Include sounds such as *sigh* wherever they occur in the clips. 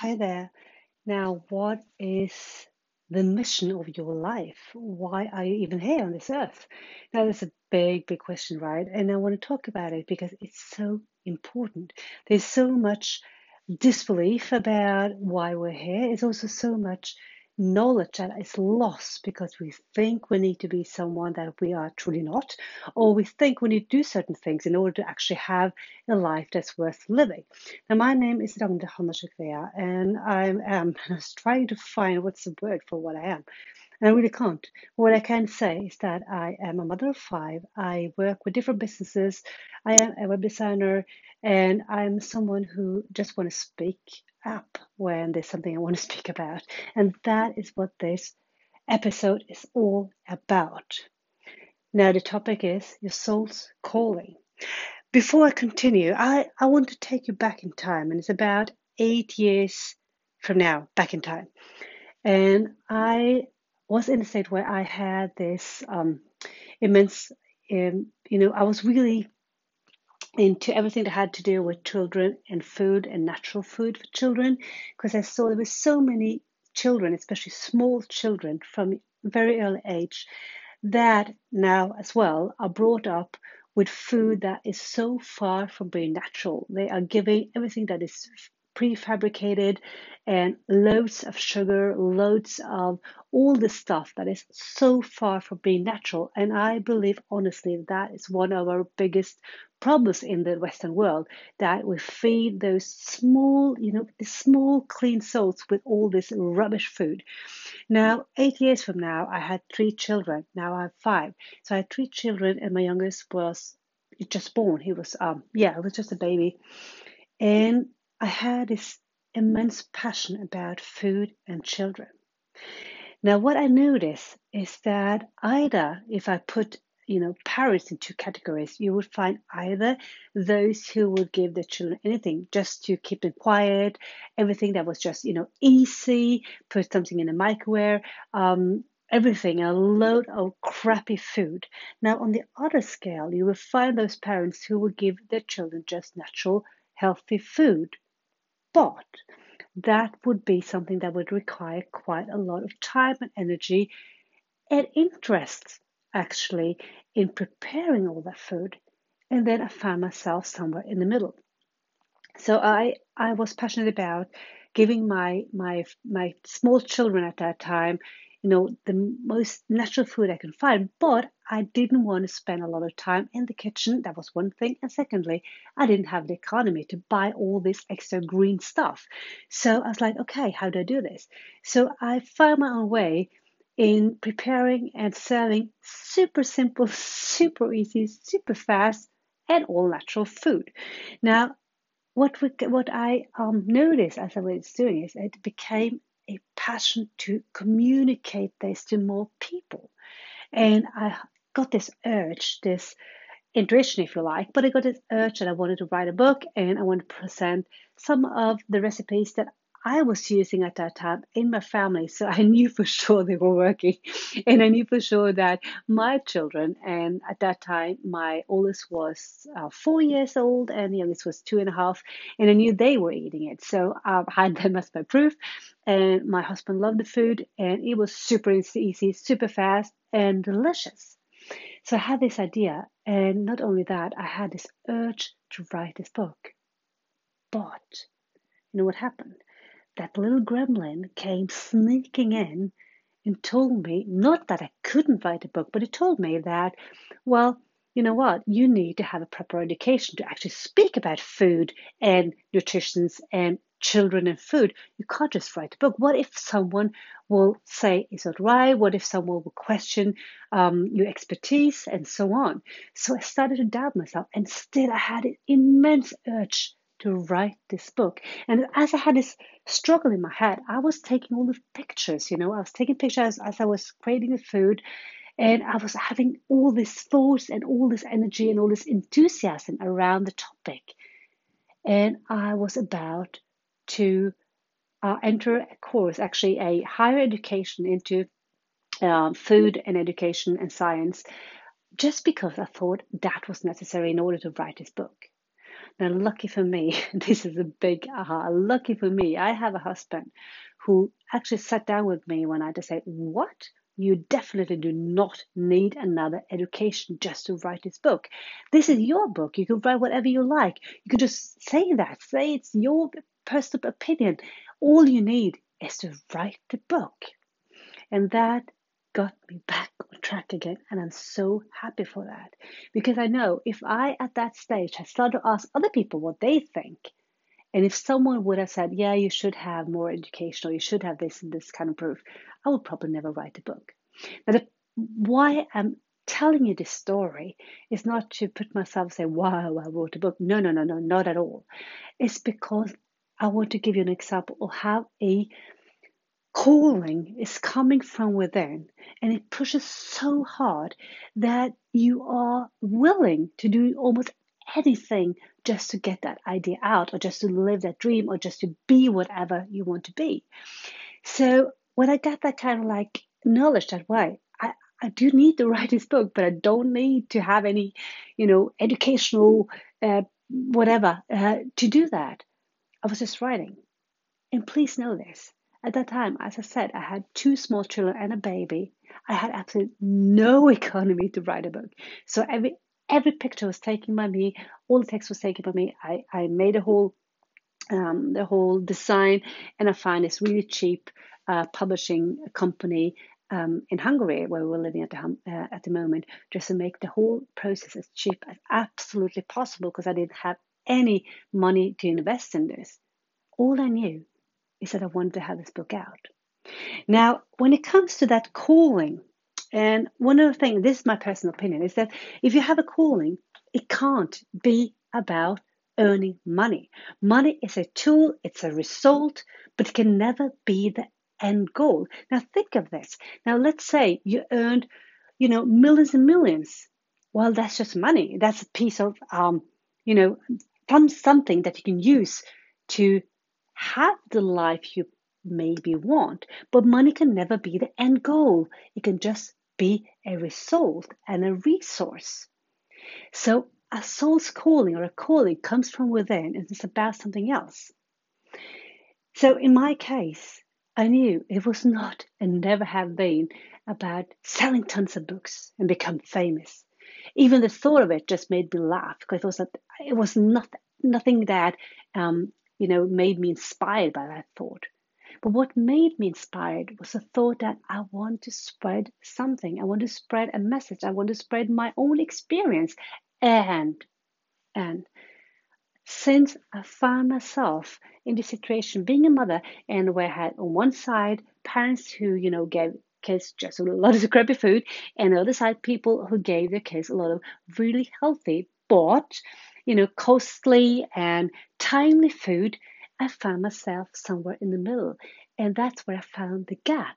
Hi there. Now, what is the mission of your life? Why are you even here on this earth? Now, that's a big, big question, right? And I want to talk about it because it's so important. There's so much disbelief about why we're here. It's also so much knowledge that is lost because we think we need to be someone that we are truly not, or we think we need to do certain things in order to actually have a life that's worth living. Now, my name is Ragnhild Hammarskjöld and I am *laughs* trying to find what's the word for what I am. And I really can't. What I can say is that I am a mother of five. I work with different businesses. I am a web designer, and I'm someone who just want to speak up when there's something I want to *laughs* speak about. And that is what this episode is all about. Now, the topic is your soul's calling. Before I continue, I, I want to take you back in time, and it's about eight years from now, back in time. And I was in a state where I had this um, immense, um, you know, I was really into everything that had to do with children and food and natural food for children because I saw there were so many children, especially small children from very early age, that now as well are brought up with food that is so far from being natural. They are giving everything that is prefabricated and loads of sugar, loads of all the stuff that is so far from being natural. And I believe honestly that is one of our biggest problems in the Western world that we feed those small, you know, the small clean souls with all this rubbish food. Now, eight years from now, I had three children. Now I have five. So I had three children, and my youngest was just born. He was, um, yeah, it was just a baby. And I had this immense passion about food and children. Now, what I notice is that either if I put you know parents in two categories, you would find either those who would give their children anything just to keep them quiet, everything that was just you know easy, put something in the microwave, um, everything, a load of crappy food. Now, on the other scale, you will find those parents who will give their children just natural, healthy food. But that would be something that would require quite a lot of time and energy and interest actually in preparing all that food. And then I found myself somewhere in the middle. So I, I was passionate about giving my my my small children at that time you know, the most natural food I can find. But I didn't want to spend a lot of time in the kitchen. That was one thing. And secondly, I didn't have the economy to buy all this extra green stuff. So I was like, okay, how do I do this? So I found my own way in preparing and serving super simple, super easy, super fast, and all natural food. Now, what we, what I um, noticed as I was doing is it became a passion to communicate this to more people. And I got this urge, this intuition, if you like, but I got this urge that I wanted to write a book and I wanted to present some of the recipes that I was using at that time in my family. So I knew for *laughs* sure they were working. And I knew for sure that my children, and at that time, my oldest was uh, four years old and the youngest was two and a half, and I knew they were eating it. So I had them as my proof. And my husband loved the food, and it was super easy, super fast, and delicious. So I had this idea, and not only that, I had this urge to write this book. But you know what happened? That little gremlin came sneaking in and told me not that I couldn't write a book, but it told me that, well, you know what? You need to have a proper education to actually speak about food and nutrition and children and food. You can't just write a book. What if someone will say, is that right? What if someone will question um, your expertise and so on? So I started to doubt myself, and still I had an immense urge to write this book. And as I had this struggle in my head, I was taking all the pictures, you know, I was taking pictures as I was creating the food. And I was having all this thoughts and all this energy and all this enthusiasm around the topic. And I was about to uh, enter a course, actually, a higher education into uh, food and education and science, just because I thought that was necessary in order to write this book. Now, lucky for me, *laughs* this is a big aha. Lucky for me, I have a husband who actually sat down with me night to say, What? You definitely do not need another education just to write this book. This is your book. You can write whatever you like. You can just say that. Say it's your personal opinion. All you need is to write the book. And that got me back track again. And I'm so happy for that. Because I know if I, at that stage, had started to ask other people what they think, and if someone would have said, yeah, you should have more education or you should have this and this kind of proof, I would probably never write a book. Now, why I'm telling you this story is not to put myself and say, wow, I wrote a book. No, no, no, no, not at all. It's because I want to give you an example of how a calling is coming from within and it pushes so hard that you are willing to do almost anything just to get that idea out or just to live that dream or just to be whatever you want to be. So when I got that kind of like knowledge that way, I, I do need to *laughs* write this book, but I don't need to have any, you know, educational uh, whatever uh, to do that. I was just writing. And please know this. At that time, as I said, I had two small children and a baby. I had absolutely no *laughs* economy to write a book. So every every picture was taken by me, all the text was taken by me. I, I made a whole um, the whole design, and I found this really cheap uh, publishing company um, in Hungary, where we were living at the uh, at the moment, just to make the whole process as cheap as absolutely possible because I didn't have any money to invest in this. All I knew is that I wanted to have this book out. Now, when it comes to that calling, and one of the things, this is my personal opinion, is that if you have a calling, it can't be about earning money. Money is a tool, it's a result, but it can never be the end goal. Now think of this. Now let's say you earned, you know, millions and millions. Well, that's just money. That's a piece of, um, you know, something that you can use to have the life you maybe want. But money can never be the end goal. It can just be a result and a resource. So a soul's calling or a calling comes from within and it's about something else. So in my case, I knew it was not and never have been about selling tons of books and become famous. Even the thought of it just made me laugh because it was it was not nothing that um, you know made me inspired by that thought. But what made me inspired was the thought that I want to spread something. I want to spread a message. I want to spread my own experience. And, and since I found myself in this situation, being a mother, and where I had on one side parents who, you know, gave kids just a lot of crappy food, and on the other side people who gave their kids a lot of really healthy, but, you know, costly and timely food I found myself somewhere in the middle. And that's where I found the gap.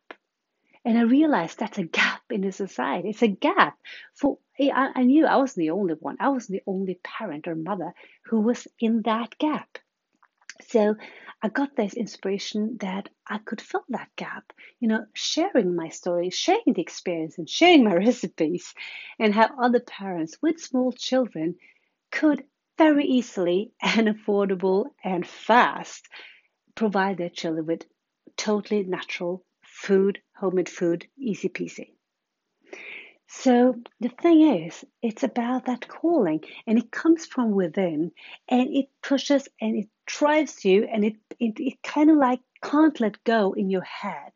And I realized that's a *laughs* gap in the society. It's a gap for, I, I knew I wasn't the only one. I wasn't the only parent or mother who was in that gap. So I got this inspiration that I could fill that gap, you know, sharing my story, sharing the experience, and sharing my *laughs* recipes, and how other parents with small children could very easily and affordable and fast provide their children with totally natural food, homemade food, easy peasy. So the thing is, it's about that calling and it comes from within and it pushes and it drives you and it, it, it kind of like can't let go in your head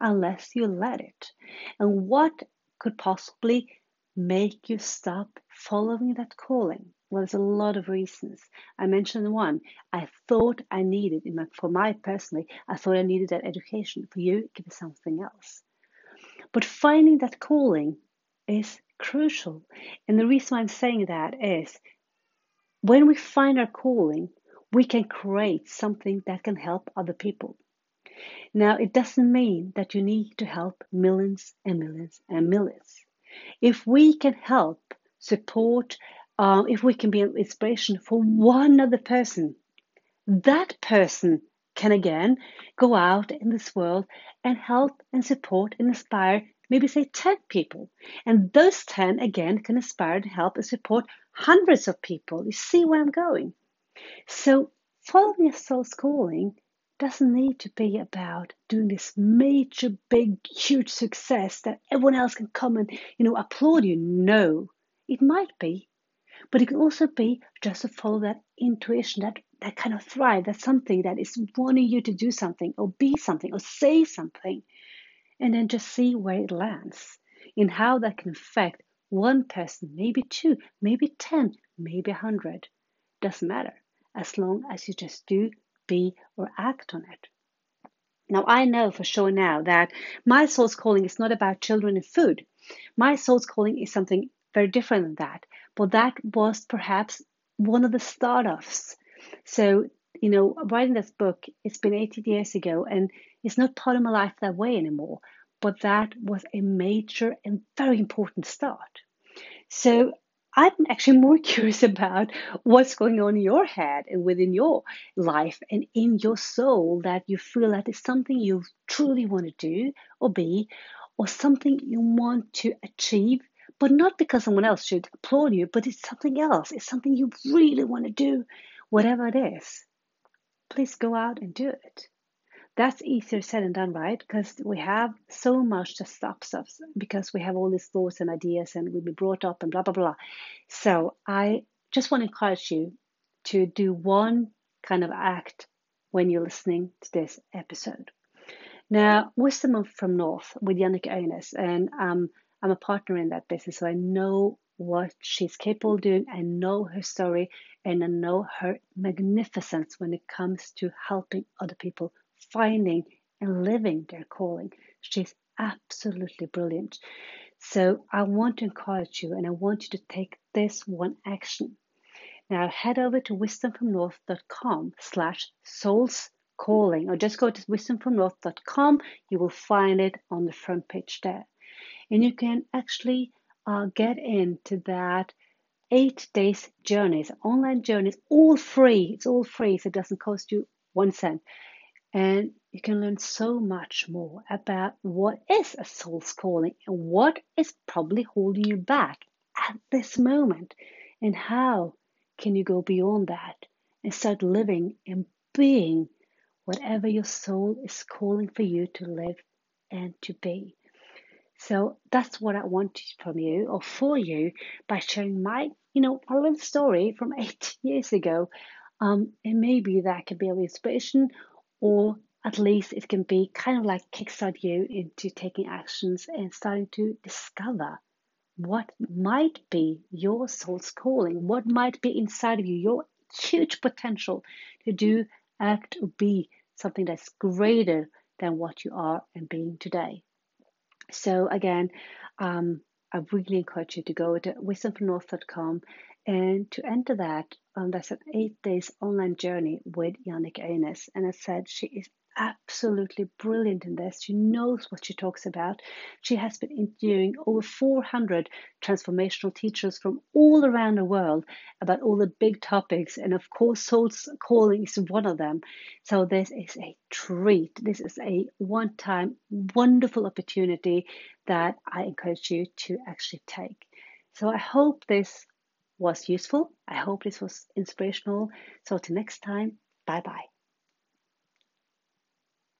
unless you let it. And what could possibly make you stop following that calling? Well, there's a lot of reasons. I mentioned one. I thought I needed, my, for my personally, I thought I needed that education. For you, it could be something else. But finding that calling is crucial. And the reason I'm saying that is when we find our calling, we can create something that can help other people. Now, it doesn't mean that you need to help millions and millions and millions. If we can help, support, uh, if we can be an inspiration for one other person, that person can again go out in this world and help and support and inspire maybe say 10 people. And those 10 again can inspire and help and support hundreds of people. You see where I'm going? So, following your soul's calling doesn't need to be about doing this major, big, huge success that everyone else can come and, you know, applaud you. No, it might be, but it can also be just to follow that intuition, that, that kind of thrive, that something that is wanting you to do something or be something or say something, and then just see where it lands in how that can affect one person, maybe two, maybe 10, maybe 100. Doesn't matter as long as you just do, be, or act on it. Now, I know for sure now that my soul's calling is not about children and food. My soul's calling is something very different than that. But that was perhaps one of the start offs. So, you know, writing this book, it's been 18 years ago and it's not part of my life that way anymore. But that was a major and very important start. So I'm actually more *laughs* curious about what's going on in your head and within your life and in your soul that you feel that is something you truly want to do or be, or something you want to achieve, but not because someone else should applaud you, but it's something else. It's something you really want to do, whatever it is. Please go out and do it that's easier said than done, right? Because we have so much that stops us because we have all these thoughts and ideas and we've been brought up and blah, blah, blah. So I just want to encourage you to do one kind of act when you're listening to this episode. Now, Wisdom from North with Jannike Øines, and um, I'm a partner in that business, so I know what she's capable of doing. I know her story and I know her magnificence when it comes to helping other people finding and living their calling. She's absolutely brilliant. So I want to encourage you and I want you to take this one action. Now head over to wisdomfromnorth.com slash souls calling or just go to wisdomfromnorth.com. You will find it on the front page there. And you can actually uh, get into that eight days journeys, online journeys, all free. It's all free, so it doesn't cost you one cent. And you can learn so much more about what is a soul's calling and what is probably holding you back at this moment and how can you go beyond that and start living and being whatever your soul is calling for you to live and to be. So that's what I want from you or for you by sharing my, you know, a little story from *laughs* eight years ago. Um, and maybe that could be of inspiration or at least it can be kind of like kickstart you into taking actions and starting to discover what might be your soul's calling, what might be inside of you, your huge potential to do, act, or be something that's greater than what you are and being today. So, again, um, I really encourage you to go to wisdomfromnorth.com and to enter that, um, that's an eight days online journey with Jannike Øines. And I said, she is absolutely brilliant in this. She knows what she talks about. She has been interviewing over 400 transformational teachers from all around the world about all the big topics. And of course, Soul's Calling is one of them. So this is a treat. This is a one time wonderful opportunity that I encourage you to actually take. So I hope this was useful. I hope this was inspirational. So, till next time, bye bye.